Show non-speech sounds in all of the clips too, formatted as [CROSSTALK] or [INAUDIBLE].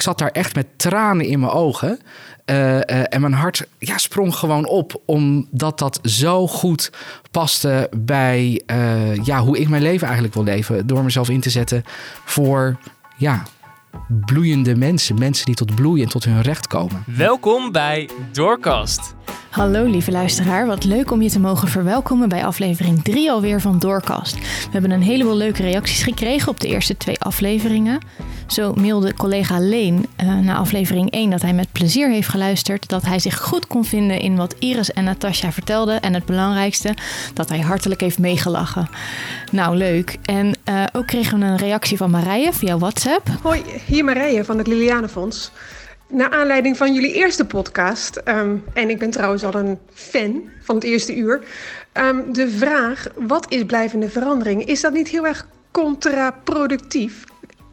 ik zat daar echt met tranen in mijn ogen. Eh, eh, en mijn hart ja, sprong gewoon op, omdat dat zo goed paste bij eh, ja, hoe ik mijn leven eigenlijk wil leven. Door mezelf in te zetten voor ja, bloeiende mensen. Mensen die tot bloeien en tot hun recht komen. Welkom bij Doorkast. Hallo lieve luisteraar, wat leuk om je te mogen verwelkomen bij aflevering 3 alweer van Doorkast. We hebben een heleboel leuke reacties gekregen op de eerste twee afleveringen. Zo mailde collega Leen uh, na aflevering 1 dat hij met plezier heeft geluisterd, dat hij zich goed kon vinden in wat Iris en Natasja vertelden en het belangrijkste, dat hij hartelijk heeft meegelachen. Nou, leuk. En uh, ook kregen we een reactie van Marije via WhatsApp. Hoi, hier Marije van het Lilianenfonds. Naar aanleiding van jullie eerste podcast, um, en ik ben trouwens al een fan van het eerste uur, um, de vraag: wat is blijvende verandering? Is dat niet heel erg contraproductief?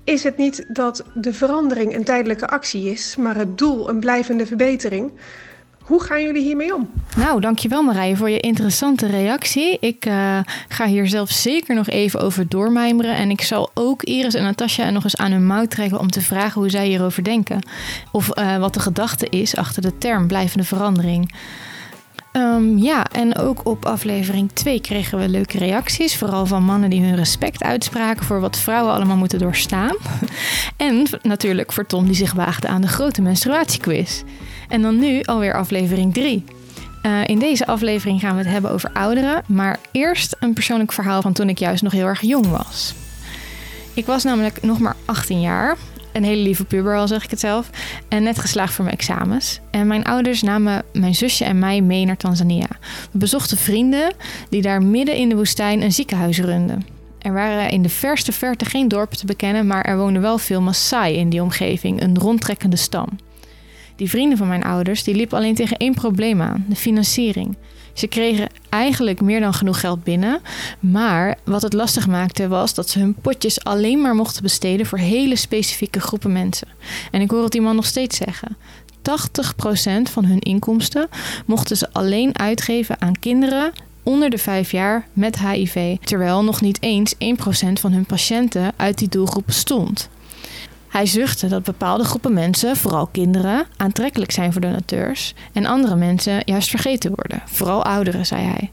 Is het niet dat de verandering een tijdelijke actie is, maar het doel een blijvende verbetering? Hoe gaan jullie hiermee om? Nou, dankjewel Marije voor je interessante reactie. Ik uh, ga hier zelf zeker nog even over doormijmeren. En ik zal ook Iris en Natasja nog eens aan hun mouw trekken om te vragen hoe zij hierover denken. Of uh, wat de gedachte is achter de term blijvende verandering. Um, ja, en ook op aflevering 2 kregen we leuke reacties. Vooral van mannen die hun respect uitspraken voor wat vrouwen allemaal moeten doorstaan. [LAUGHS] en natuurlijk voor Tom die zich waagde aan de grote menstruatiequiz. En dan nu alweer aflevering 3. Uh, in deze aflevering gaan we het hebben over ouderen. Maar eerst een persoonlijk verhaal van toen ik juist nog heel erg jong was. Ik was namelijk nog maar 18 jaar een hele lieve puber, al zeg ik het zelf. En net geslaagd voor mijn examens. En mijn ouders namen mijn zusje en mij mee naar Tanzania. We bezochten vrienden die daar midden in de woestijn een ziekenhuis runden. Er waren in de verste verte geen dorpen te bekennen, maar er woonden wel veel Maasai in die omgeving, een rondtrekkende stam. Die vrienden van mijn ouders die liepen alleen tegen één probleem aan: de financiering. Ze kregen eigenlijk meer dan genoeg geld binnen. Maar wat het lastig maakte was dat ze hun potjes alleen maar mochten besteden voor hele specifieke groepen mensen. En ik hoor het die man nog steeds zeggen. 80% van hun inkomsten mochten ze alleen uitgeven aan kinderen onder de 5 jaar met HIV, terwijl nog niet eens 1% van hun patiënten uit die doelgroep bestond. Hij zuchtte dat bepaalde groepen mensen, vooral kinderen, aantrekkelijk zijn voor donateurs en andere mensen juist vergeten worden, vooral ouderen, zei hij.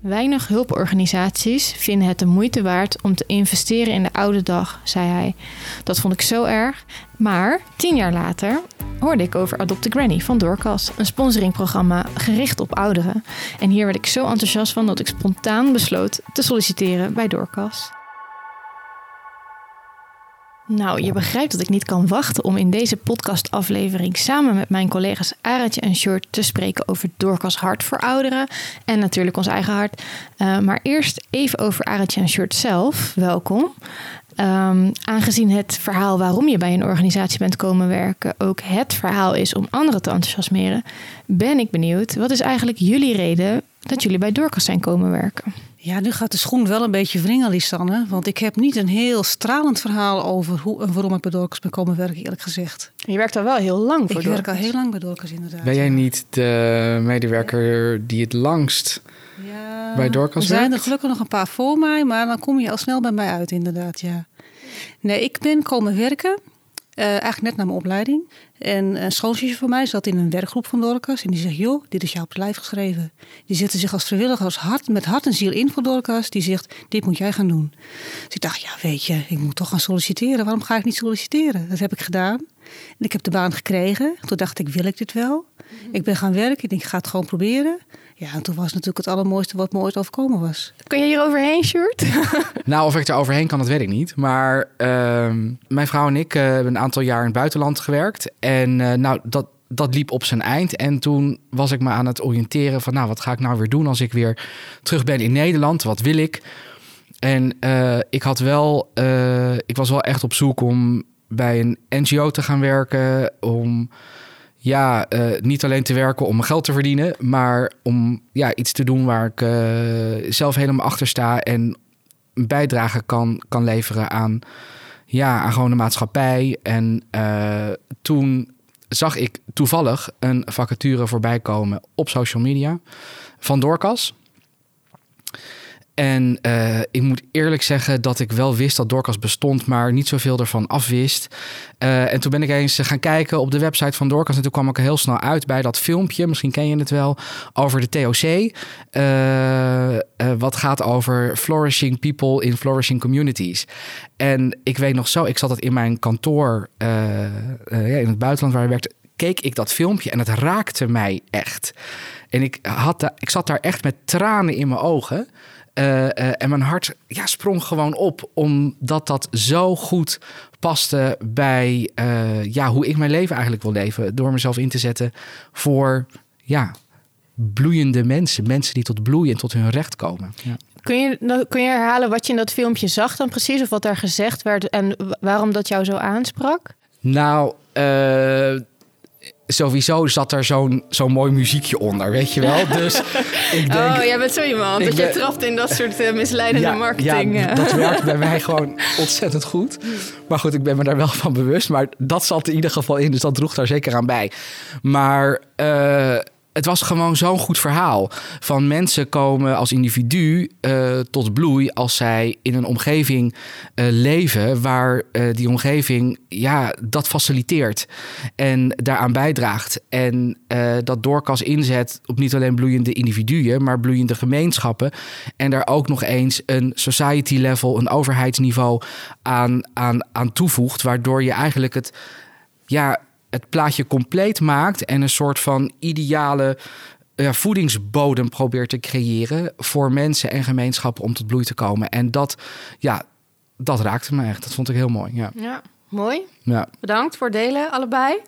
Weinig hulporganisaties vinden het de moeite waard om te investeren in de oude dag, zei hij. Dat vond ik zo erg. Maar tien jaar later hoorde ik over Adopt a Granny van Doorkas, een sponsoringprogramma gericht op ouderen. En hier werd ik zo enthousiast van dat ik spontaan besloot te solliciteren bij Doorkas. Nou, je begrijpt dat ik niet kan wachten om in deze podcastaflevering samen met mijn collega's Aratje en Short te spreken over Doorkas Hart voor Ouderen en natuurlijk ons eigen hart. Uh, maar eerst even over Aratje en Short zelf. Welkom. Um, aangezien het verhaal waarom je bij een organisatie bent komen werken ook het verhaal is om anderen te enthousiasmeren, ben ik benieuwd. Wat is eigenlijk jullie reden dat jullie bij Doorkas zijn komen werken? Ja, nu gaat de schoen wel een beetje wringen, Lisanne. Want ik heb niet een heel stralend verhaal over hoe en waarom ik bij Dorcas ben komen werken, eerlijk gezegd. Je werkt al wel heel lang voor Ik werk al heel lang bij Dorcas, inderdaad. Ben jij niet de medewerker die het langst ja, bij Dorcas werkt? Er zijn er gelukkig nog een paar voor mij, maar dan kom je al snel bij mij uit, inderdaad, ja. Nee, ik ben komen werken, uh, eigenlijk net na mijn opleiding. En een schoonzusje van mij zat in een werkgroep van Dorcas. En die zegt, joh, dit is jou op het lijf geschreven. Die zette zich als vrijwilliger als hart, met hart en ziel in voor Dorcas. Die zegt, dit moet jij gaan doen. Dus ik dacht, ja weet je, ik moet toch gaan solliciteren. Waarom ga ik niet solliciteren? Dat heb ik gedaan. En ik heb de baan gekregen. Toen dacht ik, wil ik dit wel? Ik ben gaan werken. Ik denk, ik ga het gewoon proberen. Ja, en toen was natuurlijk het allermooiste wat me ooit overkomen was. Kun je hier overheen, Sjoerd? [LAUGHS] [LAUGHS] nou, of ik er overheen kan, dat weet ik niet. Maar uh, mijn vrouw en ik uh, hebben een aantal jaar in het buitenland gewerkt. En uh, nou, dat, dat liep op zijn eind. En toen was ik me aan het oriënteren van... nou, wat ga ik nou weer doen als ik weer terug ben in Nederland? Wat wil ik? En uh, ik had wel... ik was wel echt op zoek om bij een NGO te gaan werken... om ja, uh, niet alleen te werken om mijn geld te verdienen, maar om ja, iets te doen waar ik uh, zelf helemaal achter sta en een bijdrage kan, kan leveren aan, ja, aan gewoon de maatschappij. En uh, toen zag ik toevallig een vacature voorbij komen op social media van Doorkas. En eh, ik moet eerlijk zeggen dat ik wel wist dat Dorcas bestond, maar niet zoveel ervan afwist. Uh, en toen ben ik eens gaan kijken op de website van Dorcas. En toen kwam ik heel snel uit bij dat filmpje, misschien ken je het wel, over de TOC. Wat gaat over flourishing people in flourishing communities. En ik weet nog zo, ik zat het in mijn kantoor in het buitenland waar ik werkte keek ik dat filmpje en het raakte mij echt. En ik, had ik zat daar echt met tranen in mijn ogen. Uh, uh, en mijn hart ja, sprong gewoon op, omdat dat zo goed paste bij uh, ja, hoe ik mijn leven eigenlijk wil leven. Door mezelf in te zetten voor ja, bloeiende mensen. Mensen die tot bloeien en tot hun recht komen. Ja. Kun je, kun je herhalen wat je in dat filmpje zag dan precies? Of wat daar gezegd werd en waarom dat jou zo aansprak? Nou, sowieso zat er zo'n zo'n mooi muziekje onder, weet je wel. [LAUGHS] Dus ik denk, oh, jij bent zo iemand dat ben, je trapt in dat soort uh, misleidende ja, marketing. Ja, dat werkt bij mij [LAUGHS] gewoon ontzettend goed. Maar goed, ik ben me daar wel van bewust. Maar dat zat in ieder geval in, dus dat droeg daar zeker aan bij. Maar... Uh, het was gewoon zo'n goed verhaal. Van mensen komen als individu uh, tot bloei als zij in een omgeving uh, leven waar uh, die omgeving ja, dat faciliteert en daaraan bijdraagt. En dat doorkas inzet op niet alleen bloeiende individuen, maar bloeiende gemeenschappen. En daar ook nog eens een society level, een overheidsniveau aan, aan, aan toevoegt, waardoor je eigenlijk het ja, het plaatje compleet maakt en een soort van ideale ja, voedingsbodem probeert te creëren voor mensen en gemeenschappen om tot bloei te komen. En dat, ja, dat raakte me echt. Dat vond ik heel mooi. Ja, ja mooi. Ja. Bedankt voor het delen, allebei.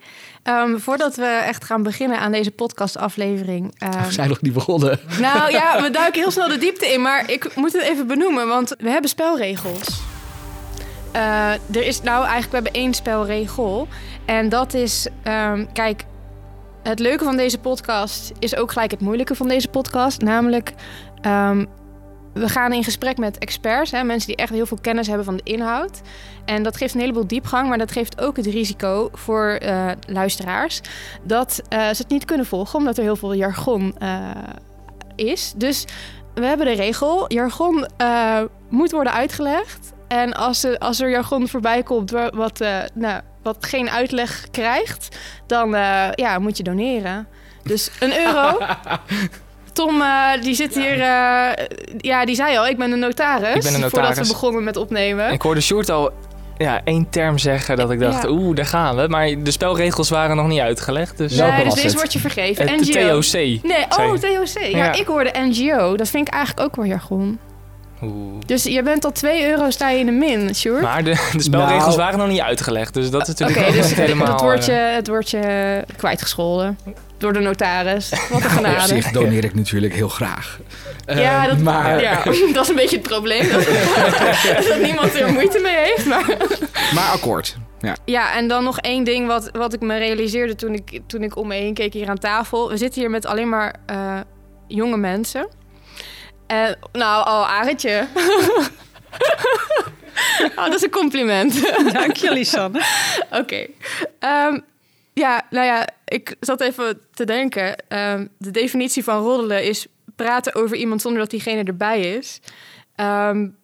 Um, voordat we echt gaan beginnen aan deze podcastaflevering. Um, we zijn nog niet begonnen. Nou ja, we duiken heel snel de diepte in. Maar ik moet het even benoemen, want we hebben spelregels. Uh, er is nou eigenlijk, we hebben één spelregel. En dat is, um, kijk, het leuke van deze podcast is ook gelijk het moeilijke van deze podcast. Namelijk, um, we gaan in gesprek met experts, hè, mensen die echt heel veel kennis hebben van de inhoud. En dat geeft een heleboel diepgang, maar dat geeft ook het risico voor uh, luisteraars dat uh, ze het niet kunnen volgen, omdat er heel veel jargon is. Dus we hebben de regel: jargon moet worden uitgelegd. En als er, als er jargon voorbij komt wat, uh, nou, wat geen uitleg krijgt, dan uh, ja, moet je doneren. Dus een euro. [LAUGHS] Tom, uh, die zit hier. ja, die zei al: ik ben een notaris. Ik ben een notaris. Voordat we begonnen met opnemen. Ik hoorde Sjoerd al ja, één term zeggen dat ik dacht, ja. oeh, daar gaan we. Maar de spelregels waren nog niet uitgelegd. Dus nee, dus deze wordt je vergeven. Het NGO. TOC. Nee, oh, TOC. Ja, ja, ik hoorde NGO. Dat vind ik eigenlijk ook wel jargon. Oeh. Dus je bent al 2 euro sta je in de min, Sjoerd. Maar de, de spelregels nou. waren nog niet uitgelegd. Dus dat is natuurlijk okay, ook dus niet helemaal... Het wordt je, het wordt je kwijtgescholden door de notaris. Wat een genade. Op zich doneer ik natuurlijk heel graag. Ja, uh, dat, maar... ja, [LAUGHS] dat is een beetje het probleem. Dat, [LAUGHS] dat niemand er moeite mee heeft. Maar, maar akkoord. Ja. ja, en dan nog één ding wat, wat ik me realiseerde toen ik, toen ik om me heen keek hier aan tafel. We zitten hier met alleen maar uh, jonge mensen. En, nou, oh, Arendtje. [LAUGHS] oh, dat is een compliment. [LAUGHS] Dank je, Lisanne. Oké. Okay. Um, ja, nou ja, ik zat even te denken. Um, de definitie van roddelen is praten over iemand zonder dat diegene erbij is. Um,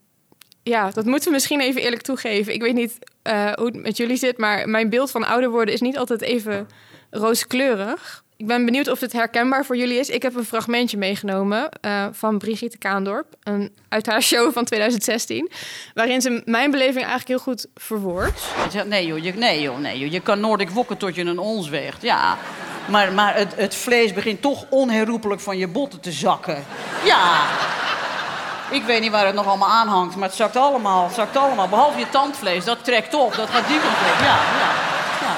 ja, dat moeten we misschien even eerlijk toegeven. Ik weet niet uh, hoe het met jullie zit, maar mijn beeld van ouder worden is niet altijd even rooskleurig. Ik ben benieuwd of het herkenbaar voor jullie is. Ik heb een fragmentje meegenomen uh, van Brigitte Kaandorp, een, uit haar show van 2016, waarin ze mijn beleving eigenlijk heel goed verwoordt. Nee joh, je, nee joh, nee joh, je kan Noordic wokken tot je een ons weegt, ja. Maar, maar het, het vlees begint toch onherroepelijk van je botten te zakken. Ja. Ik weet niet waar het nog allemaal aan hangt, maar het zakt allemaal, het zakt allemaal. Behalve je tandvlees, dat trekt op, dat gaat die. Ja, ja, ja.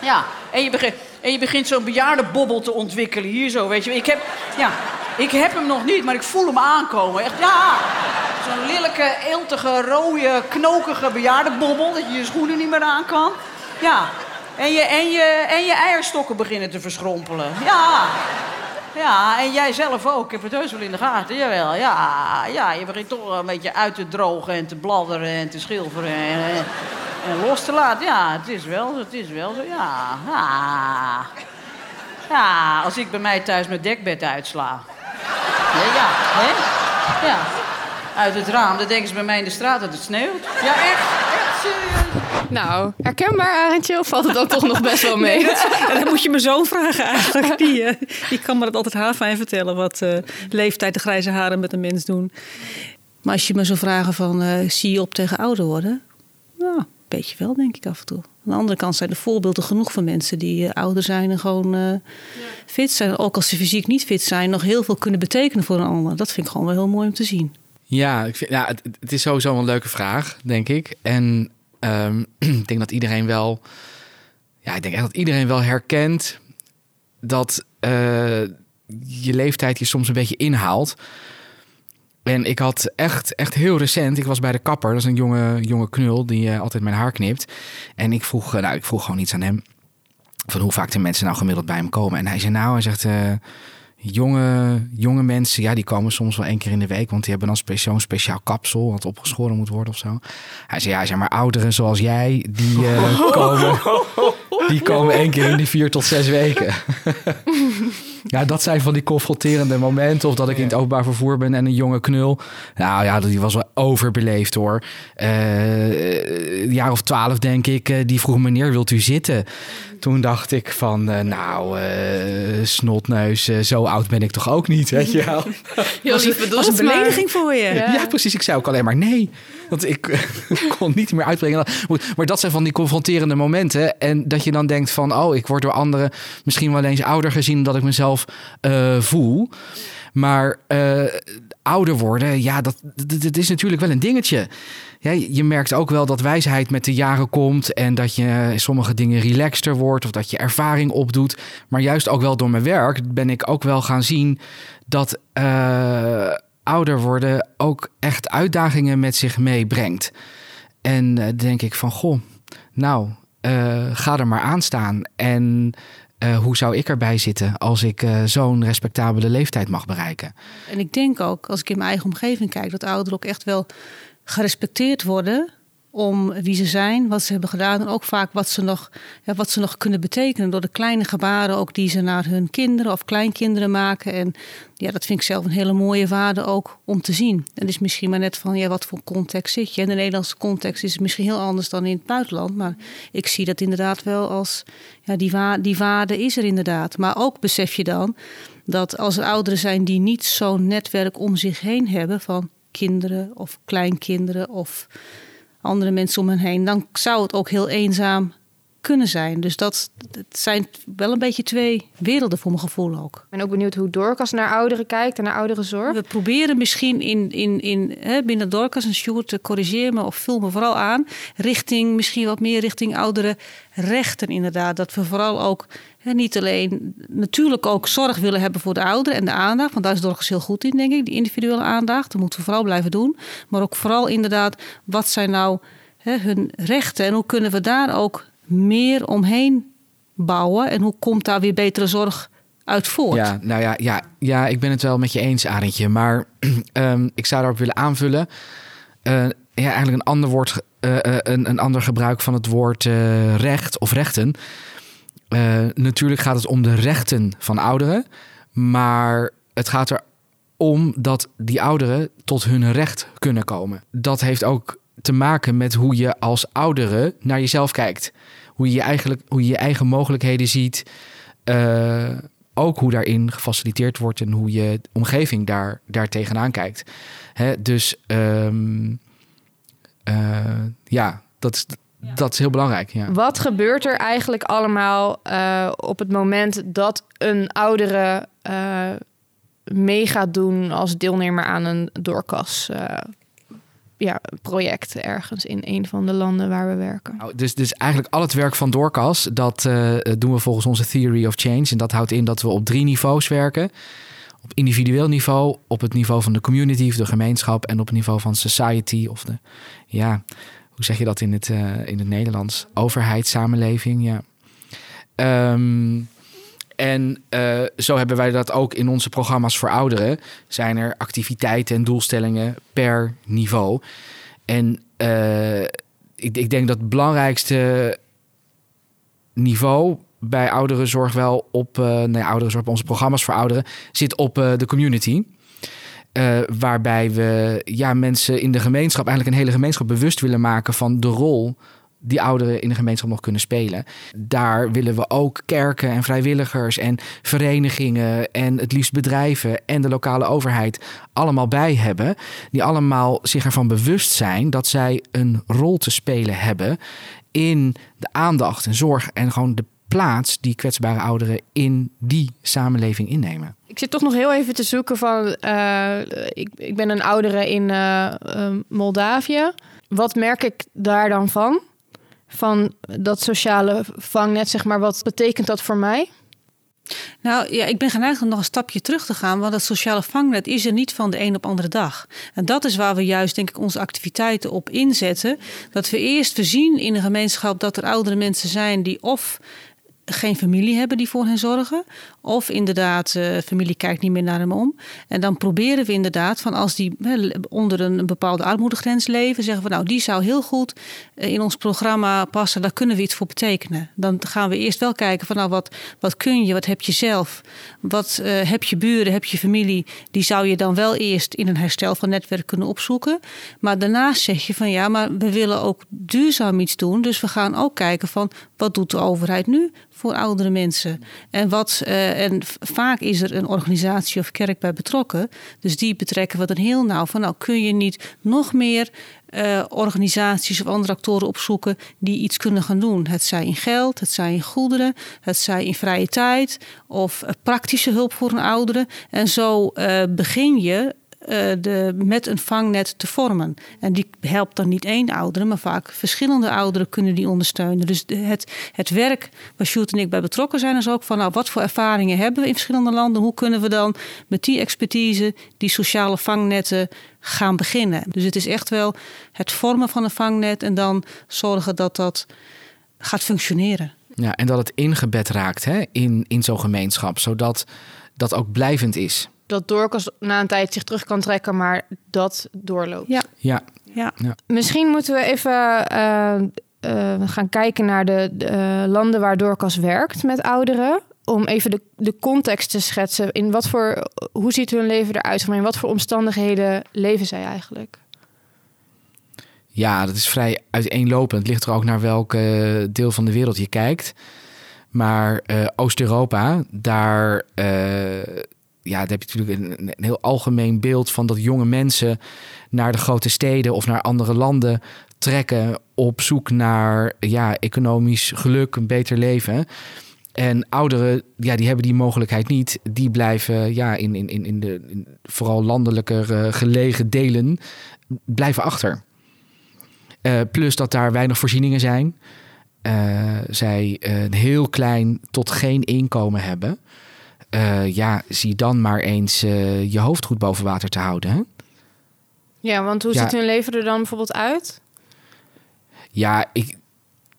Ja, en je begint... En je begint zo'n bejaardenbobbel te ontwikkelen hier zo, weet je. Ik heb, ja, ik heb hem nog niet, maar ik voel hem aankomen. Echt, ja. Zo'n lelijke, eeltige, rode, knokige bejaardenbobbel... dat je je schoenen niet meer aan kan. Ja. En je, en je, en je eierstokken beginnen te verschrompelen. Ja. Ja, en jij zelf ook. Ik heb het heus wel in de gaten. Jawel, ja. Ja, je begint toch een beetje uit te drogen en te bladderen en te schilferen. En, en los te laten. Ja, het is wel zo, het is wel zo. Ja, ja. Ja, als ik bij mij thuis mijn dekbed uitsla. Ja, ja, hè? Ja, uit het raam. Dan denken ze bij mij in de straat dat het sneeuwt. Ja, echt. Echt serieus. Nou, herkenbaar, Arendtje? Of valt het dan toch nog best wel mee? [LAUGHS] En dan moet je mijn zoon vragen eigenlijk. Die, eh, die kan me dat altijd haarfijn vertellen. Wat eh, leeftijd de grijze haren met een mens doen. Maar als je me zou vragen van... eh, zie je op tegen ouder worden? Nou, beetje wel denk ik af en toe. Aan de andere kant zijn er voorbeelden genoeg van mensen... die eh, ouder zijn en gewoon eh, fit zijn. Ook als ze fysiek niet fit zijn... nog heel veel kunnen betekenen voor een ander. Dat vind ik gewoon wel heel mooi om te zien. Ja, ik vind, ja het, het is sowieso wel een leuke vraag, denk ik. En ehm, [CLEARS THROAT] ik denk dat iedereen wel... Ja, ik denk echt dat iedereen wel herkent... dat eh, je leeftijd je soms een beetje inhaalt. En ik had echt, echt heel recent... Ik was bij de kapper. Dat is een jonge, jonge knul die eh, altijd mijn haar knipt. En ik vroeg, eh, nou, ik vroeg gewoon iets aan hem... van hoe vaak de mensen nou gemiddeld bij hem komen. En hij zei nou, hij zegt... eh, jonge, jonge mensen, ja, die komen soms wel één keer in de week, want die hebben dan spe- zo'n speciaal kapsel wat opgeschoren moet worden of zo. Hij zei, ja, zeg maar ouderen zoals jij, die [LAUGHS] komen, die komen één keer in de vier tot zes weken. [LAUGHS] ja, dat zijn van die confronterende momenten, of dat ik in het openbaar vervoer ben en een jonge knul. Nou ja, die was wel overbeleefd hoor. Eh, een jaar of twaalf denk ik, eh, die vroeg meneer, wilt u zitten? Toen dacht ik van, eh, nou, eh, snotneus, zo oud ben ik toch ook niet, weet je wel? [LAUGHS] Was een belediging voor je. Ja. Ja. precies. Ik zei ook alleen maar nee. [LAUGHS] Ik kon niet meer uitbrengen. Maar dat zijn van die confronterende momenten. En dat je dan denkt van... oh, ik word door anderen misschien wel eens ouder gezien... dat ik mezelf eh, voel. Maar eh, ouder worden, ja, dat, dat, dat is natuurlijk wel een dingetje. Ja, je merkt ook wel dat wijsheid met de jaren komt... en dat je sommige dingen relaxter wordt... of dat je ervaring opdoet. Maar juist ook wel door mijn werk ben ik ook wel gaan zien... dat eh, ouder worden ook echt uitdagingen met zich meebrengt. En eh, denk ik van, goh, nou, eh, ga er maar aan staan. En eh, hoe zou ik erbij zitten als ik zo'n respectabele leeftijd mag bereiken? En ik denk ook, als ik in mijn eigen omgeving kijk, dat ouderen ook echt wel gerespecteerd worden om wie ze zijn, wat ze hebben gedaan en ook vaak wat ze nog, ja, wat ze nog kunnen betekenen door de kleine gebaren ook die ze naar hun kinderen of kleinkinderen maken. En ja, dat vind ik zelf een hele mooie waarde ook om te zien. En het is misschien maar net van ja, wat voor context zit je. In de Nederlandse context is het misschien heel anders dan in het buitenland, maar ik zie dat inderdaad wel als ja, die, wa die waarde is er inderdaad. Maar ook besef je dan dat als er ouderen zijn die niet zo'n netwerk om zich heen hebben van kinderen of kleinkinderen of andere mensen om hen heen, dan zou het ook heel eenzaam kunnen zijn. Dus dat, zijn wel een beetje twee werelden voor mijn gevoel ook. Ik ben ook benieuwd hoe Dorcas naar ouderen kijkt en naar ouderenzorg. We proberen misschien in, in, in, hè, binnen Dorcas en Sjoerd te corrigeren me of vul me vooral aan. Richting, misschien wat meer richting oudere rechten inderdaad. Dat we vooral ook hè, niet alleen natuurlijk ook zorg willen hebben voor de ouderen en de aandacht. Want daar is Dorcas heel goed in denk ik, die individuele aandacht. Dat moeten we vooral blijven doen. Maar ook vooral inderdaad, wat zijn nou hè, hun rechten en hoe kunnen we daar ook meer omheen bouwen. En hoe komt daar weer betere zorg uit voort? Ja, nou ja, ja, ja, ik ben het wel met je eens, Arendtje. Maar [CLEARS THROAT] ehm, ik zou daarop willen aanvullen. Eh, ja, eigenlijk een ander woord, eh, eh, een, een ander gebruik van het woord recht of rechten. Natuurlijk gaat het om de rechten van ouderen. Maar het gaat er om dat die ouderen tot hun recht kunnen komen. Dat heeft ook te maken met hoe je als ouderen naar jezelf kijkt. Hoe je, eigenlijk, hoe je je eigen mogelijkheden ziet. Eh, ook hoe daarin gefaciliteerd wordt en hoe je omgeving daar, daar tegenaan kijkt. Hè, dus ehm, eh, ja, dat is, dat is heel belangrijk. Ja. Wat gebeurt er eigenlijk allemaal eh, op het moment dat een oudere eh mee gaat doen als deelnemer aan een doorkas eh, ja, project ergens in een van de landen waar we werken? Nou, dus, dus eigenlijk al het werk van Doorkas, dat eh, doen we volgens onze Theory of Change. En dat houdt in dat we op drie niveaus werken. Op individueel niveau, op het niveau van de community of de gemeenschap en op het niveau van society of de, ja, hoe zeg je dat in het, eh, in het Nederlands? Overheid, samenleving, ja. Ehm, en eh, zo hebben wij dat ook in onze programma's voor ouderen. Zijn er activiteiten en doelstellingen per niveau. En eh, ik, ik denk dat het belangrijkste niveau bij ouderenzorg wel op, eh nee, ouderenzorg, onze programma's voor ouderen, zit op de community. Uh, waarbij we ja, mensen in de gemeenschap, eigenlijk een hele gemeenschap bewust willen maken van de rol die ouderen in de gemeenschap nog kunnen spelen. Daar willen we ook kerken en vrijwilligers en verenigingen en het liefst bedrijven en de lokale overheid allemaal bij hebben. Die allemaal zich ervan bewust zijn dat zij een rol te spelen hebben in de aandacht en zorg en gewoon de plaats die kwetsbare ouderen in die samenleving innemen. Ik zit toch nog heel even te zoeken van, uh, ik, ik ben een oudere in uh, Moldavië. Wat merk ik daar dan van? Van dat sociale vangnet, zeg maar, wat betekent dat voor mij? Nou ja, ik ben geneigd om nog een stapje terug te gaan, want dat sociale vangnet is er niet van de een op andere dag. En dat is waar we juist, denk ik, onze activiteiten op inzetten. Dat we eerst voorzien in de gemeenschap dat er oudere mensen zijn die of geen familie hebben die voor hen zorgen. Of inderdaad, uh, familie kijkt niet meer naar hem om. En dan proberen we inderdaad van als die onder een, bepaalde armoedegrens leven, zeggen we nou, die zou heel goed eh, in ons programma passen. Daar kunnen we iets voor betekenen. Dan gaan we eerst wel kijken van nou, wat, wat kun je, wat heb je zelf? Wat uh, heb je buren, heb je familie? Die zou je dan wel eerst in een herstel van netwerk kunnen opzoeken. Maar daarnaast zeg je van ja, maar we willen ook duurzaam iets doen. Dus we gaan ook kijken van wat doet de overheid nu? Voor oudere mensen. En, wat, uh, en vaak is er een organisatie of kerk bij betrokken. Dus die betrekken we dan heel nauw van. Nou, kun je niet nog meer uh, organisaties of andere actoren opzoeken die iets kunnen gaan doen. Het zij in geld, het zij in goederen, het zij in vrije tijd of uh, praktische hulp voor een oudere. En zo begin je de, met een vangnet te vormen. En die helpt dan niet één oudere, maar vaak verschillende ouderen kunnen die ondersteunen. Dus het, het werk waar Sjoerd en ik bij betrokken zijn, is ook van nou, wat voor ervaringen hebben we in verschillende landen? Hoe kunnen we dan met die expertise die sociale vangnetten gaan beginnen? Dus het is echt wel het vormen van een vangnet en dan zorgen dat dat gaat functioneren. Ja, en dat het ingebed raakt hè, in, in zo'n gemeenschap, zodat dat ook blijvend is dat Dorcas na een tijd zich terug kan trekken, maar dat doorloopt. Ja. Ja. ja. Misschien moeten we even uh, uh, gaan kijken naar de, de uh, landen waar Dorcas werkt met ouderen. Om even de, de context te schetsen. In wat voor, hoe ziet hun leven eruit? In wat voor omstandigheden leven zij eigenlijk? Ja, dat is vrij uiteenlopend. Het ligt er ook naar welk deel van de wereld je kijkt. Maar Oost-Europa, daar ja, dan heb je natuurlijk een, heel algemeen beeld van dat jonge mensen naar de grote steden of naar andere landen trekken op zoek naar ja, economisch geluk, een beter leven. En ouderen, ja, die hebben die mogelijkheid niet. Die blijven ja, in, in, in de vooral landelijker uh, gelegen delen, blijven achter. Uh, plus dat daar weinig voorzieningen zijn. Uh, zij een heel klein tot geen inkomen hebben. Uh, ja, zie dan maar eens uh, je hoofd goed boven water te houden. Hè? Ja, want hoe ziet hun leven er dan bijvoorbeeld uit? Ja, ik,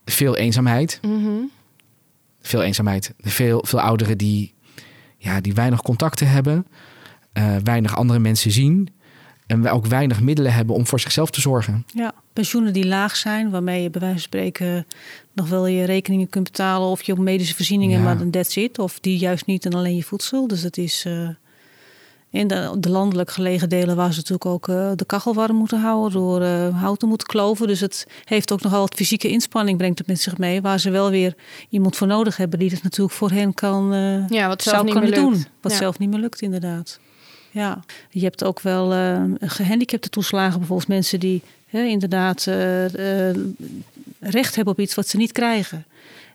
veel eenzaamheid. Mm -hmm. Veel eenzaamheid. Veel, veel ouderen die, ja, die weinig contacten hebben, uh, weinig andere mensen zien. En we ook weinig middelen hebben om voor zichzelf te zorgen. Ja, pensioenen die laag zijn, waarmee je bij wijze van spreken nog wel je rekeningen kunt betalen of je op medische voorzieningen, ja. maar dan that's it. Of die juist niet en alleen je voedsel. Dus dat is uh, in de, de, landelijk gelegen delen waar ze natuurlijk ook uh, de kachel warm moeten houden door uh, hout te moeten kloven. Dus het heeft ook nogal wat fysieke inspanning, brengt het met zich mee, waar ze wel weer iemand voor nodig hebben die dat natuurlijk voor hen kan, ja, wat zelf zou niet kunnen doen. Wat zelf niet meer lukt, inderdaad. Ja, je hebt ook wel uh, gehandicapte toeslagen, bijvoorbeeld mensen die hè, inderdaad uh, uh, recht hebben op iets wat ze niet krijgen.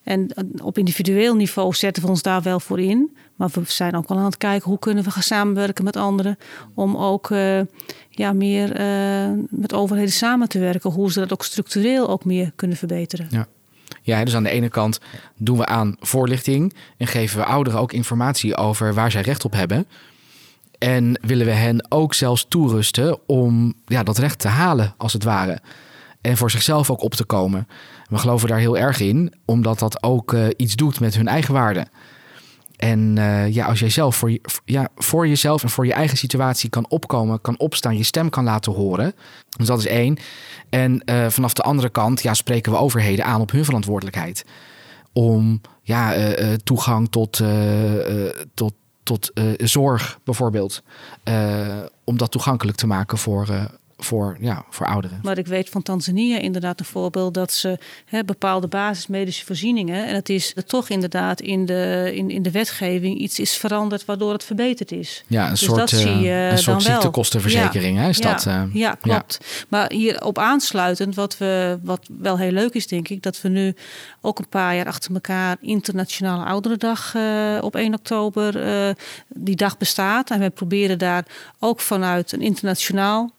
En op individueel niveau zetten we ons daar wel voor in. Maar we zijn ook wel aan het kijken hoe kunnen we gaan samenwerken met anderen. Om ook ja, meer met overheden samen te werken. Hoe ze dat ook structureel ook meer kunnen verbeteren. Ja. Ja, dus aan de ene kant doen we aan voorlichting en geven we ouderen ook informatie over waar zij recht op hebben. En willen we hen ook zelfs toerusten om ja, dat recht te halen, als het ware. En voor zichzelf ook op te komen. We geloven daar heel erg in, omdat dat ook uh, iets doet met hun eigen waarde. En uh, ja, als jij zelf voor, ja, voor jezelf en voor je eigen situatie kan opkomen, kan opstaan, je stem kan laten horen. Dus dat is één. En uh, vanaf de andere kant ja, spreken we overheden aan op hun verantwoordelijkheid. Om ja, toegang tot, tot tot uh, zorg bijvoorbeeld. Uh, om dat toegankelijk te maken voor, uh, voor, ja, voor ouderen. Maar ik weet van Tanzania inderdaad een voorbeeld dat ze hè, bepaalde basismedische voorzieningen. En het is er toch inderdaad in de, in, in de wetgeving iets is veranderd waardoor het verbeterd is. Ja, een dus soort, dat zie je een soort ziektekostenverzekering. Ja, hè, is ja, dat, uh, ja, klopt. Maar hierop aansluitend, wat, we, wat wel heel leuk is, denk ik, dat we nu ook een paar jaar achter elkaar Internationale Ouderendag uh, op 1 oktober uh, die dag bestaat. En we proberen daar ook vanuit een internationaal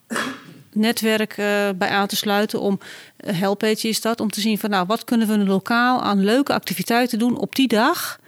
netwerk uh, bij aan te sluiten om uh, Helpage is dat om te zien van nou wat kunnen we lokaal aan leuke activiteiten doen op die dag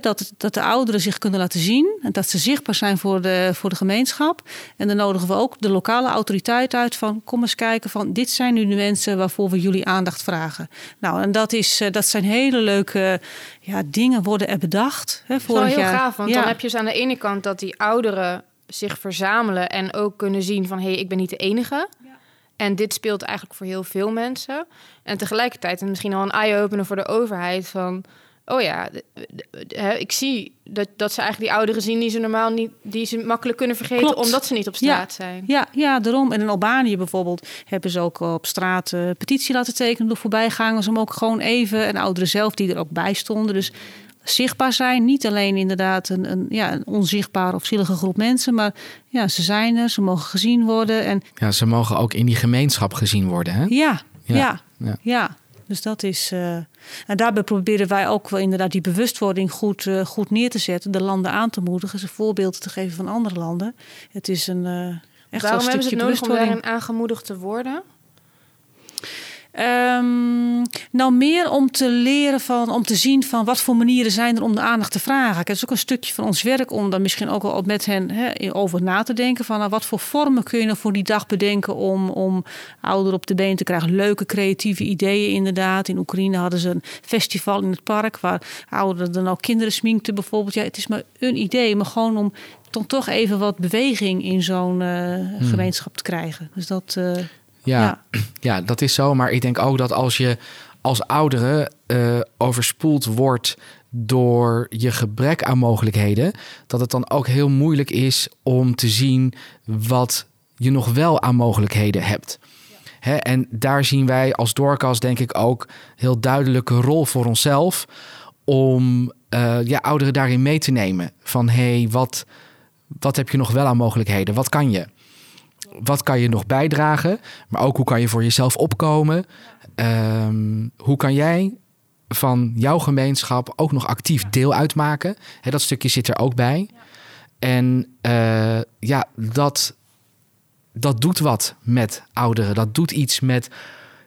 dat, dat de ouderen zich kunnen laten zien en dat ze zichtbaar zijn voor de, voor de gemeenschap. En dan nodigen we ook de lokale autoriteit uit van kom eens kijken van dit zijn nu de mensen waarvoor we jullie aandacht vragen. Nou, en dat, is, eh, dat zijn hele leuke ja, dingen worden er bedacht. Hè, dat is wel heel jaar. gaaf, want dan heb je dus aan de ene kant dat die ouderen zich verzamelen en ook kunnen zien van hé, hey, ik ben niet de enige. En dit speelt eigenlijk voor heel veel mensen. En tegelijkertijd en misschien al een eye-opener voor de overheid van oh ja, ik zie dat, dat ze eigenlijk die ouderen zien die ze normaal niet, die ze makkelijk kunnen vergeten omdat ze niet op straat zijn. Ja, ja, daarom. En in Albanië bijvoorbeeld hebben ze ook op straat uh, petitie laten tekenen door voorbijgangers om ook gewoon even en ouderen zelf die er ook bij stonden. Dus zichtbaar zijn, niet alleen inderdaad een, een, ja, een onzichtbare of zielige groep mensen, maar ja, ze zijn er, ze mogen gezien worden. En... Ja, ze mogen ook in die gemeenschap gezien worden. Hè? ja, ja. ja. ja. Dus dat is. Uh, en daarbij proberen wij ook wel inderdaad die bewustwording goed, uh, goed neer te zetten. De landen aan te moedigen, ze voorbeelden te geven van andere landen. Het is een. Uh, echt Waarom een hebben ze het nodig om daarin aangemoedigd te worden? Um, nou, meer om te leren van, om te zien van wat voor manieren zijn er om de aandacht te vragen. Het is ook een stukje van ons werk om daar misschien ook wel met hen over na te denken. Van nou, wat voor vormen kun je nou voor die dag bedenken om, om ouderen op de been te krijgen. Leuke creatieve ideeën inderdaad. In Oekraïne hadden ze een festival in het park waar ouderen dan ook kinderen sminkten bijvoorbeeld. Ja, het is maar een idee, maar gewoon om dan toch even wat beweging in zo'n uh, gemeenschap te krijgen. Dus dat... Uh, ja, ja, dat is zo. Maar ik denk ook dat als je als oudere uh, overspoeld wordt door je gebrek aan mogelijkheden, dat het dan ook heel moeilijk is om te zien wat je nog wel aan mogelijkheden hebt. Hè? En daar zien wij als doorkast denk ik ook heel duidelijke rol voor onszelf om uh, ja, ouderen daarin mee te nemen. Van hé, hey, wat, wat heb je nog wel aan mogelijkheden? Wat kan je? Wat kan je nog bijdragen? Maar ook hoe kan je voor jezelf opkomen? Um, hoe kan jij van jouw gemeenschap ook nog actief deel uitmaken? dat stukje zit er ook bij. En uh, ja, dat, dat doet wat met ouderen. Dat doet iets met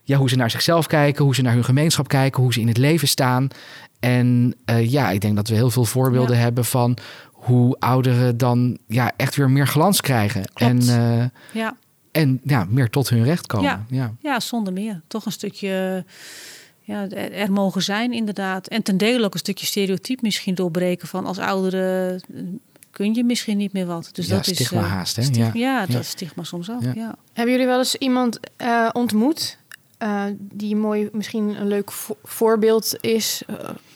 ja, hoe ze naar zichzelf kijken, hoe ze naar hun gemeenschap kijken, hoe ze in het leven staan. En uh, ja, ik denk dat we heel veel voorbeelden hebben van hoe ouderen dan ja, echt weer meer glans krijgen. En, uh, ja. en ja, meer tot hun recht komen. Ja, ja. ja zonder meer. Toch een stukje ja, er mogen zijn, inderdaad. En ten dele ook een stukje stereotype misschien doorbreken van als ouderen kun je misschien niet meer wat. Dus ja, dat stigma is uh, haast, hè? ja. ja, dat stigma soms ook. Ja. Hebben jullie wel eens iemand uh, ontmoet uh, die mooi, misschien een leuk voorbeeld is.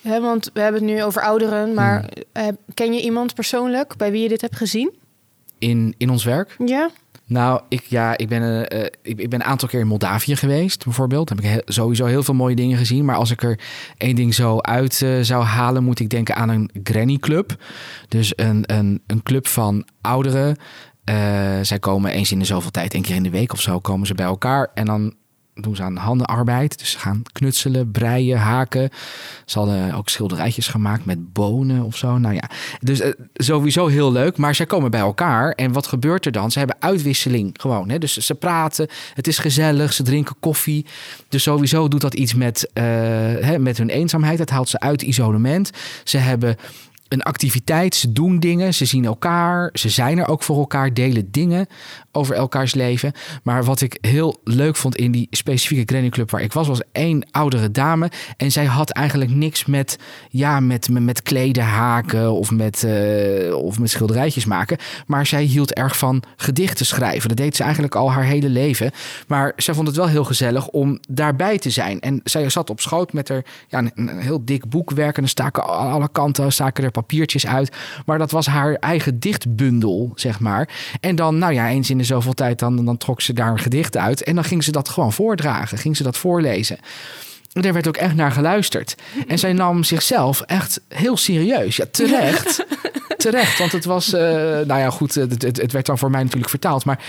Hè, want we hebben het nu over ouderen, maar uh, ken je iemand persoonlijk bij wie je dit hebt gezien? In, in ons werk? Ja. Nou, ik, ja, ik, ben, ik, ik, ben een aantal keer in Moldavië geweest, bijvoorbeeld. Daar heb ik sowieso heel veel mooie dingen gezien. Maar als ik er één ding zo uit zou halen, moet ik denken aan een Granny Club. Dus een, een, een club van ouderen. zij komen eens in de zoveel tijd, één keer in de week of zo, komen ze bij elkaar. En dan doen ze aan handenarbeid. Dus ze gaan knutselen, breien, haken. Ze hadden ook schilderijtjes gemaakt met bonen of zo. Nou ja, dus uh, sowieso heel leuk. Maar zij komen bij elkaar. En wat gebeurt er dan? Ze hebben uitwisseling gewoon. Hè? Dus ze praten, het is gezellig, ze drinken koffie. Dus sowieso doet dat iets met, uh, hè, met hun eenzaamheid. Het haalt ze uit isolement. Ze hebben een activiteit. Ze doen dingen, ze zien elkaar, ze zijn er ook voor elkaar, delen dingen over elkaars leven. Maar wat ik heel leuk vond in die specifieke Granny waar ik was, was één oudere dame. En zij had eigenlijk niks met, ja, met, met, kleden haken of met, uh, of met schilderijtjes maken. Maar zij hield erg van gedichten schrijven. Dat deed ze eigenlijk al haar hele leven. Maar zij vond het wel heel gezellig om daarbij te zijn. En zij zat op schoot met haar ja, een, heel dik boekwerk. En staken alle kanten staken er papiertjes uit. Maar dat was haar eigen dichtbundel, zeg maar. En dan, nou ja, eens in de zoveel tijd, dan, dan trok ze daar een gedicht uit. En dan ging ze dat gewoon voordragen, ging ze dat voorlezen. En daar werd ook echt naar geluisterd. En zij nam zichzelf echt heel serieus. Ja, terecht. [LAUGHS] terecht, want het was, uh, nou ja, goed, het, het, het werd dan voor mij natuurlijk vertaald. Maar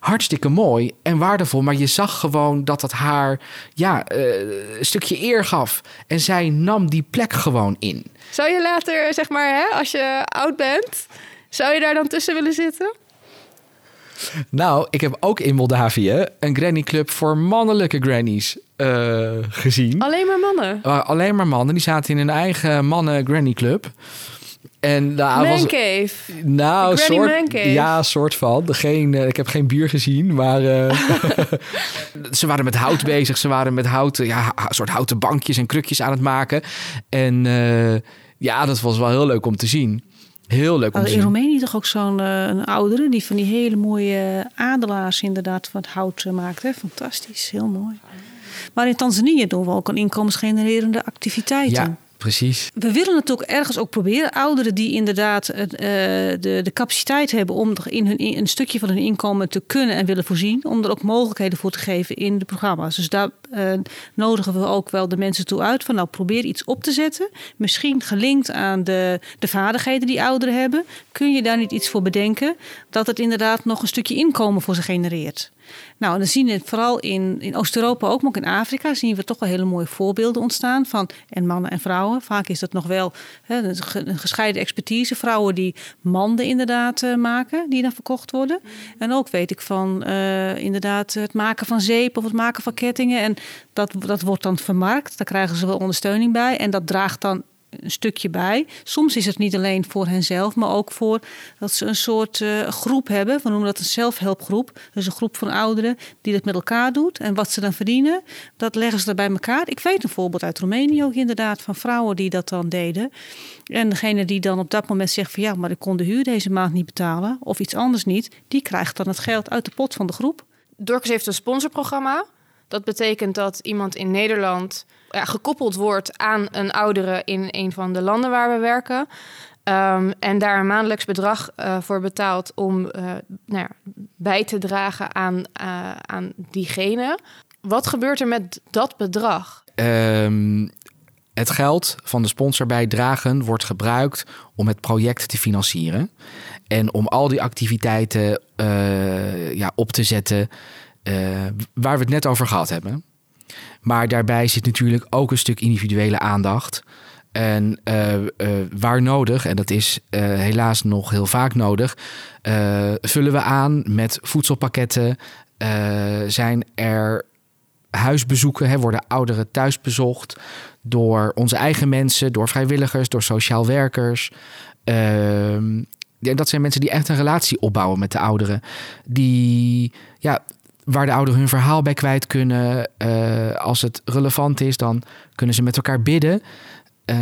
hartstikke mooi en waardevol. Maar je zag gewoon dat het haar ja, uh, een stukje eer gaf. En zij nam die plek gewoon in. Zou je later, zeg maar, hè, als je oud bent, zou je daar dan tussen willen zitten? Nou, ik heb ook in Moldavië een granny club voor mannelijke grannies uh, gezien. Alleen maar mannen? Uh, alleen maar mannen. Die zaten in hun eigen mannen granny club. En nou. Was, nou, soort, ja, soort van. Geen, uh, ik heb geen bier gezien, maar uh, [LAUGHS] ze waren met hout bezig. Ze waren met houten, ja, soort houten bankjes en krukjes aan het maken. En uh, ja, dat was wel heel leuk om te zien. Heel leuk om te in zien. In Roemenië toch ook zo'n een oudere die van die hele mooie adelaars inderdaad van het hout maakt. Hè? Fantastisch, heel mooi. Maar in Tanzania doen we ook een inkomensgenererende activiteiten. Ja. Precies. We willen het ook ergens ook proberen. Ouderen die inderdaad uh, de, de capaciteit hebben om in hun, een stukje van hun inkomen te kunnen en willen voorzien. Om er ook mogelijkheden voor te geven in de programma's. Dus daar uh, nodigen we ook wel de mensen toe uit. Van nou probeer iets op te zetten. Misschien gelinkt aan de, de vaardigheden die ouderen hebben. Kun je daar niet iets voor bedenken? Dat het inderdaad nog een stukje inkomen voor ze genereert. Nou, dan zien we vooral in, in Oost-Europa ook, maar ook in Afrika, zien we toch wel hele mooie voorbeelden ontstaan van en mannen en vrouwen. Vaak is dat nog wel een gescheiden expertise. Vrouwen die manden inderdaad uh, maken, die dan verkocht worden. En ook weet ik van uh, inderdaad het maken van zeep of het maken van kettingen. En dat, dat wordt dan vermarkt. Daar krijgen ze wel ondersteuning bij. En dat draagt dan een stukje bij. Soms is het niet alleen voor henzelf, maar ook voor dat ze een soort uh, groep hebben. We noemen dat een zelfhelpgroep. Dus een groep van ouderen die dat met elkaar doet. En wat ze dan verdienen, dat leggen ze er bij elkaar. Ik weet een voorbeeld uit Roemenië ook inderdaad van vrouwen die dat dan deden. En degene die dan op dat moment zegt van ja, maar ik kon de huur deze maand niet betalen of iets anders niet, die krijgt dan het geld uit de pot van de groep. Dorcas heeft een sponsorprogramma. Dat betekent dat iemand in Nederland ja, gekoppeld wordt aan een oudere in een van de landen waar we werken. Um, en daar een maandelijks bedrag uh, voor betaalt om uh, nou ja, bij te dragen aan, aan diegene. Wat gebeurt er met dat bedrag? Um, het geld van de sponsorbijdragen wordt gebruikt om het project te financieren. En om al die activiteiten ja, op te zetten waar we het net over gehad hebben. Maar daarbij zit natuurlijk ook een stuk individuele aandacht. En uh, uh, waar nodig, en dat is helaas nog heel vaak nodig, vullen we aan met voedselpakketten. zijn er huisbezoeken, hè, worden ouderen thuis bezocht door onze eigen mensen, door vrijwilligers, door sociaal werkers. Ehm, dat zijn mensen die echt een relatie opbouwen met de ouderen. Die ja, waar de ouderen hun verhaal bij kwijt kunnen. Uh, als het relevant is, dan kunnen ze met elkaar bidden. Uh,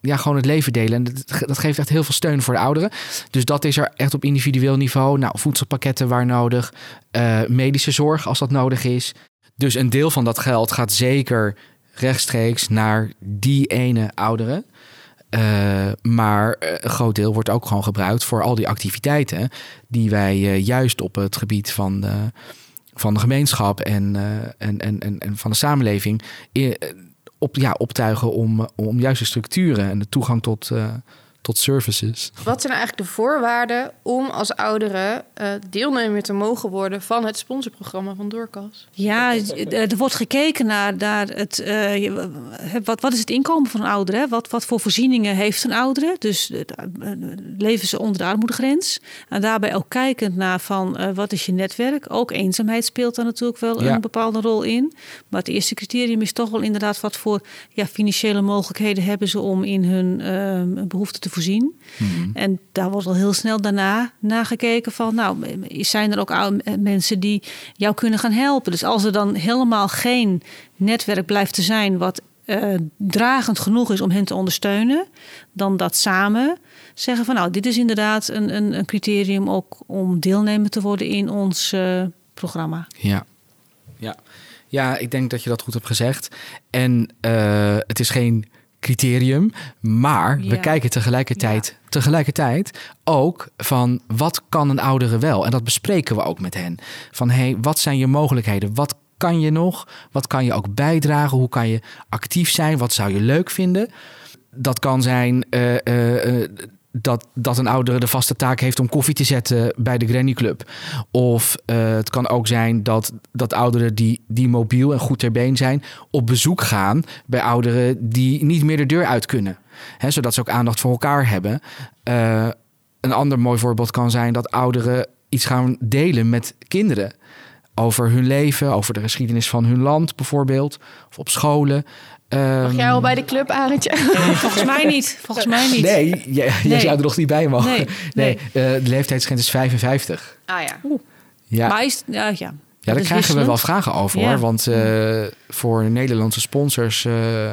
ja, gewoon het leven delen. En dat, geeft echt heel veel steun voor de ouderen. Dus dat is er echt op individueel niveau. Nou, voedselpakketten waar nodig. Uh, medische zorg als dat nodig is. Dus een deel van dat geld gaat zeker rechtstreeks naar die ene ouderen. Maar een groot deel wordt ook gewoon gebruikt voor al die activiteiten die wij juist op het gebied van van de gemeenschap en, uh, en, en, en, en, van de samenleving op, ja, optuigen om, om juist de structuren en de toegang tot, tot services. Wat zijn eigenlijk de voorwaarden om als ouderen uh, deelnemer te mogen worden van het sponsorprogramma van Doorkas? Ja, er wordt gekeken naar, naar het, uh, wat, wat is het inkomen van een ouder? Wat, wat voor voorzieningen heeft een oudere? Dus uh, leven ze onder de armoedegrens? En daarbij ook kijkend naar van wat is je netwerk? Ook eenzaamheid speelt daar natuurlijk wel ja. een bepaalde rol in. Maar het eerste criterium is toch wel inderdaad wat voor ja, financiële mogelijkheden hebben ze om in hun behoeften te voorzien. Mm-hmm. En daar wordt al heel snel daarna nagekeken van, nou, zijn er ook mensen die jou kunnen gaan helpen? Dus als er dan helemaal geen netwerk blijft te zijn wat uh, dragend genoeg is om hen te ondersteunen, dan dat samen zeggen van, nou, dit is inderdaad een, een, een criterium ook om deelnemer te worden in ons uh, programma. Ja, ja. Ja, ik denk dat je dat goed hebt gezegd. En uh, het is geen criterium. Maar we kijken tegelijkertijd, tegelijkertijd ook van wat kan een oudere wel? En dat bespreken we ook met hen. Van hey, wat zijn je mogelijkheden? Wat kan je nog? Wat kan je ook bijdragen? Hoe kan je actief zijn? Wat zou je leuk vinden? Dat kan zijn eh, eh, eh, dat, dat een oudere de vaste taak heeft om koffie te zetten bij de Granny Club. Of eh, het kan ook zijn dat, dat ouderen die, die mobiel en goed ter been zijn, op bezoek gaan bij ouderen die niet meer de deur uit kunnen. Hè, zodat ze ook aandacht voor elkaar hebben. Eh, een ander mooi voorbeeld kan zijn dat ouderen iets gaan delen met kinderen. Over hun leven, over de geschiedenis van hun land bijvoorbeeld. Of op scholen. Mag jij al bij de club, Arendtje? Volgens mij niet. Volgens mij niet. Nee, jij, jij Nee. zou er nog niet bij mogen. Nee, Nee, eh, de leeftijdsgrens is 55. Ah ja. Ja, Maar is, ja, ja. daar is krijgen we wel vragen over Ja. hoor. Want eh, voor Nederlandse sponsors eh,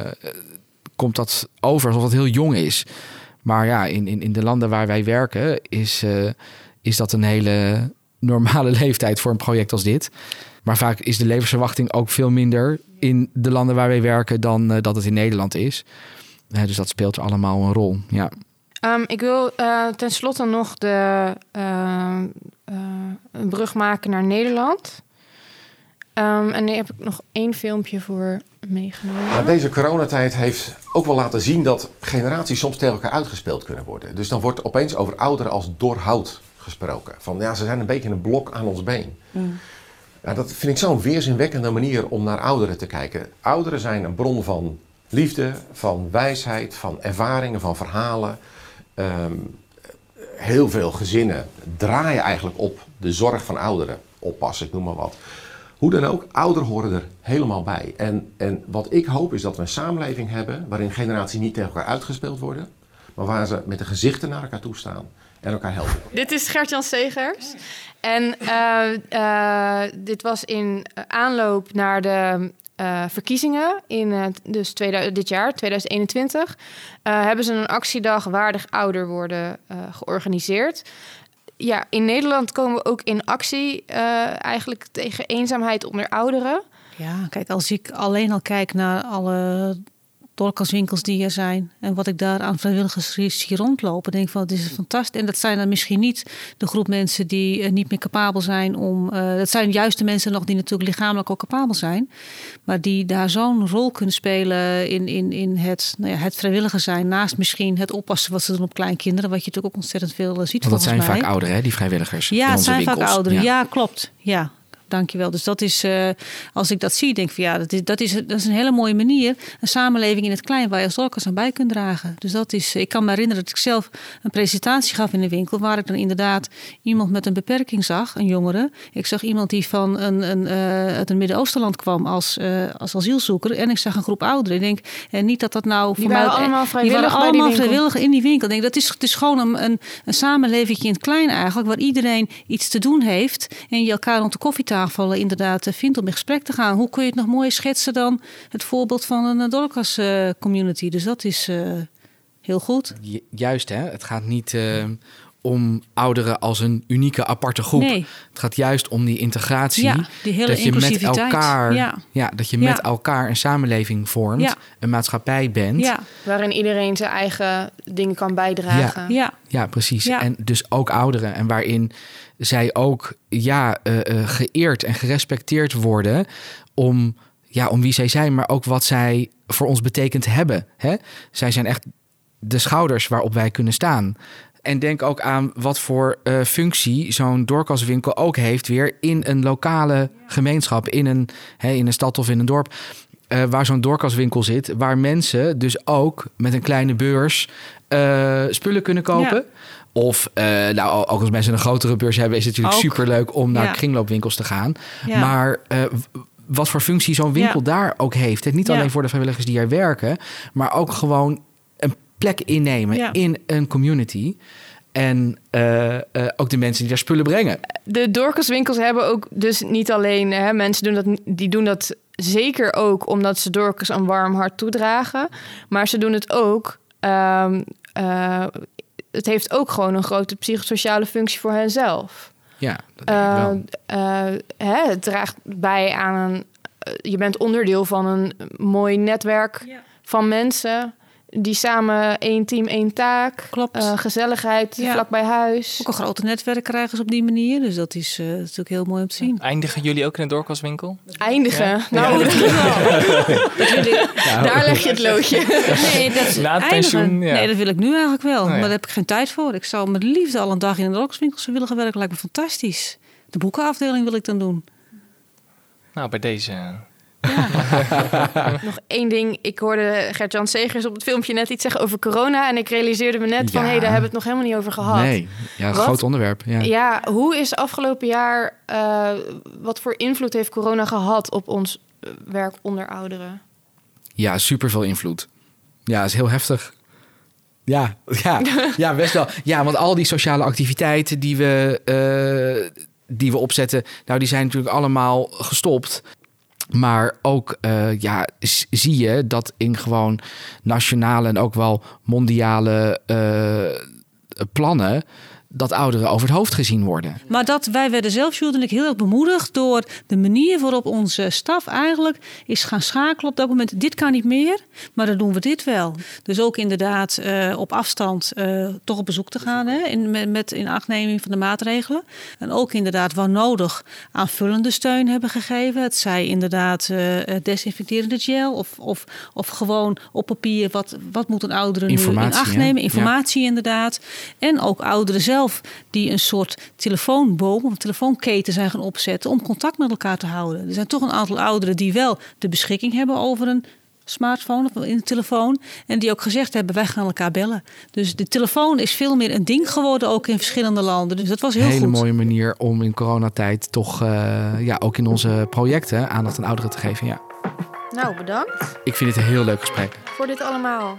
komt dat over alsof het heel jong is. Maar ja, in, in, in de landen waar wij werken is, eh, is dat een hele normale [LAUGHS] leeftijd voor een project als dit. Maar vaak is de levensverwachting ook veel minder in de landen waar wij werken dan eh, dat het in Nederland is. Eh, dus dat speelt er allemaal een rol. Ja. Ehm, ik wil eh tenslotte nog de, ehm, eh, een brug maken naar Nederland. Ehm, en daar heb ik nog één filmpje voor meegenomen. Maar deze coronatijd heeft ook wel laten zien dat generaties soms tegen elkaar uitgespeeld kunnen worden. Dus dan wordt opeens over ouderen als doorhout gesproken. Van ja, ze zijn een beetje een blok aan ons been. Ja, dat vind ik zo'n weerzinwekkende manier om naar ouderen te kijken. Ouderen zijn een bron van liefde, van wijsheid, van ervaringen, van verhalen. Ehm, heel veel gezinnen draaien eigenlijk op de zorg van ouderen. Oppassen, ik noem maar wat. Hoe dan ook, ouderen horen er helemaal bij. En, en wat ik hoop is dat we een samenleving hebben waarin generaties niet tegen elkaar uitgespeeld worden, maar waar ze met de gezichten naar elkaar toe staan en elkaar helpen. Dit is Gert-Jan Segers. En eh, eh, dit was in aanloop naar de eh, verkiezingen in dus 2000, dit jaar, 2021. eh, hebben ze een actiedag waardig ouder worden eh, georganiseerd. Ja, in Nederland komen we ook in actie eh, eigenlijk tegen eenzaamheid onder ouderen. Ja, kijk, als ik alleen al kijk naar alle doorkastwinkels die er zijn en wat ik daar aan vrijwilligers zie rondlopen, denk van, dit is fantastisch. En dat zijn dan misschien niet de groep mensen die eh, niet meer capabel zijn om. eh, dat zijn juist de mensen nog die natuurlijk lichamelijk ook capabel zijn, maar die daar zo'n rol kunnen spelen in, in, in het, nou ja, het vrijwilliger zijn, naast misschien het oppassen wat ze doen op kleinkinderen, wat je natuurlijk ook ontzettend veel eh, ziet. Want dat zijn mij. vaak ouderen, hè, die vrijwilligers. Ja, het zijn vaak ouderen. Ja. klopt. Ja, dankjewel. Dus dat is, eh, als ik dat zie, denk ik van ja, dat is, dat, is, dat is een hele mooie manier. Een samenleving in het klein waar je als dorkers aan bij kunt dragen. Dus dat is, ik kan me herinneren dat ik zelf een presentatie gaf in de winkel, waar ik dan inderdaad iemand met een beperking zag, een jongere. Ik zag iemand die van een, een, eh, uit een Midden-Oostenland kwam als, eh, als asielzoeker. En ik zag een groep ouderen. Ik denk, en niet dat dat nou Die voor waren mij... allemaal die vrijwillig waren bij die allemaal winkel. vrijwillig in die winkel. Ik denk, dat is, het is gewoon een, een, een samenleving in het klein eigenlijk, waar iedereen iets te doen heeft. En je elkaar rond de koffietafel inderdaad eh, vindt om in gesprek te gaan. Hoe kun je het nog mooier schetsen dan het voorbeeld van een Dorcas eh, community? Dus dat is eh, heel goed. Ju- Juist, hè? Het gaat niet eh, om ouderen als een unieke aparte groep. Nee. Het gaat juist om die integratie. Ja, die hele dat je met inclusiviteit. elkaar, ja. Ja. dat je Ja. met elkaar een samenleving vormt, Ja. een maatschappij bent. Ja, Waarin iedereen zijn eigen dingen kan bijdragen. ja, Ja, precies. Ja. En dus ook ouderen. En waarin zij ook ja, eh, eh, geëerd en gerespecteerd worden om, ja, om wie zij zijn, maar ook wat zij voor ons betekend hebben. Hè? Zij zijn echt de schouders waarop wij kunnen staan. En denk ook aan wat voor eh, functie zo'n doorkastwinkel ook heeft weer in een lokale gemeenschap, in een, hè, in een stad of in een dorp. waar zo'n doorkastwinkel zit, waar mensen dus ook met een kleine beurs spullen kunnen kopen. Ja. Of, eh, nou, ook als mensen een grotere beurs hebben, is het natuurlijk Ook. superleuk om naar Ja. kringloopwinkels te gaan. Ja. Maar eh, wat voor functie zo'n winkel Ja. daar ook heeft. hè. Niet alleen voor de vrijwilligers die er werken, maar ook gewoon een plek innemen in een community. En eh, ook de mensen die daar spullen brengen. De doorkastwinkels hebben ook dus niet alleen hè, mensen doen dat, die doen dat zeker ook omdat ze doorkers een warm hart toedragen, maar ze doen het ook. ehm, eh, het heeft ook gewoon een grote psychosociale functie voor henzelf. Ja, dat denk ik Eh, wel. eh, hè, het draagt bij aan een. eh, je bent onderdeel van een mooi netwerk van mensen die samen één team, één taak. Klopt. Uh, gezelligheid Ja. vlak bij huis. Ook een grote netwerk krijgen ze op die manier. Dus dat is, eh, natuurlijk heel mooi om te zien. Eindigen jullie ook in een doorkastwinkel? Eindigen. Ja. Nou, Ja. [LAUGHS] wel. [LAUGHS] Daar leg je het loodje. Nee, dat [LAUGHS] Na het pensioen, ja. Nee, dat wil ik nu eigenlijk wel. Oh, ja. Maar daar heb ik geen tijd voor. Ik zou met liefde al een dag in de rokswinkels willen gaan werken. Lijkt me fantastisch. De boekenafdeling wil ik dan doen. Nou, bij deze. [LAUGHS] Nog één ding. Ik hoorde Gert-Jan Segers op het filmpje net iets zeggen over corona. En ik realiseerde me net van, Ja. hé, hey, daar hebben we het nog helemaal niet over gehad. Nee, ja, een Wat? groot onderwerp. Ja. Ja, hoe is afgelopen jaar, eh, wat voor invloed heeft corona gehad op ons eh, werk onder ouderen? Ja, super veel invloed. Ja, is heel heftig. Ja, [LAUGHS] ja, ja, best wel. Ja, want al die sociale activiteiten die we, eh, die we opzetten, nou, die zijn natuurlijk allemaal gestopt. Maar ook, eh, ja, zie je dat in gewoon nationale en ook wel mondiale eh, plannen, dat ouderen over het hoofd gezien worden. Maar dat wij werden zelf, ik, heel erg bemoedigd door de manier waarop onze staf eigenlijk is gaan schakelen op dat moment. Dit kan niet meer, maar dan doen we dit wel. Dus ook inderdaad eh, op afstand eh, toch op bezoek te gaan hè, in, met, met in achtneming van de maatregelen. En ook inderdaad waar nodig aanvullende steun hebben gegeven. Het zij inderdaad eh, desinfecterende gel of, of, of gewoon op papier wat, wat moet een oudere nu in acht nemen. Ja. Informatie inderdaad. En ook ouderen zelf die een soort telefoonboom of telefoonketen zijn gaan opzetten om contact met elkaar te houden. Er zijn toch een aantal ouderen die wel de beschikking hebben over een smartphone of in een telefoon. En die ook gezegd hebben, wij gaan elkaar bellen. Dus de telefoon is veel meer een ding geworden, ook in verschillende landen. Dus dat was heel Een hele goed. mooie manier om in coronatijd toch, eh, ja, ook in onze projecten aandacht aan ouderen te geven. Ja. Nou, bedankt Ik vind het een heel leuk gesprek. voor dit allemaal.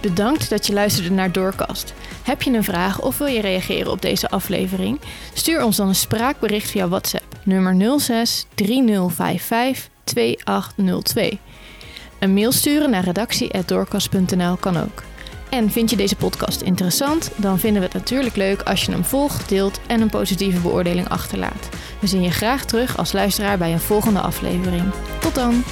Bedankt dat je luisterde naar Doorkast. Heb je een vraag of wil je reageren op deze aflevering? Stuur ons dan een spraakbericht via WhatsApp nummer 06 3055 2802. Een mail sturen naar redactie.doorkast.nl kan ook. En vind je deze podcast interessant? Dan vinden we het natuurlijk leuk als je hem volgt, deelt en een positieve beoordeling achterlaat. We zien je graag terug als luisteraar bij een volgende aflevering. Tot dan!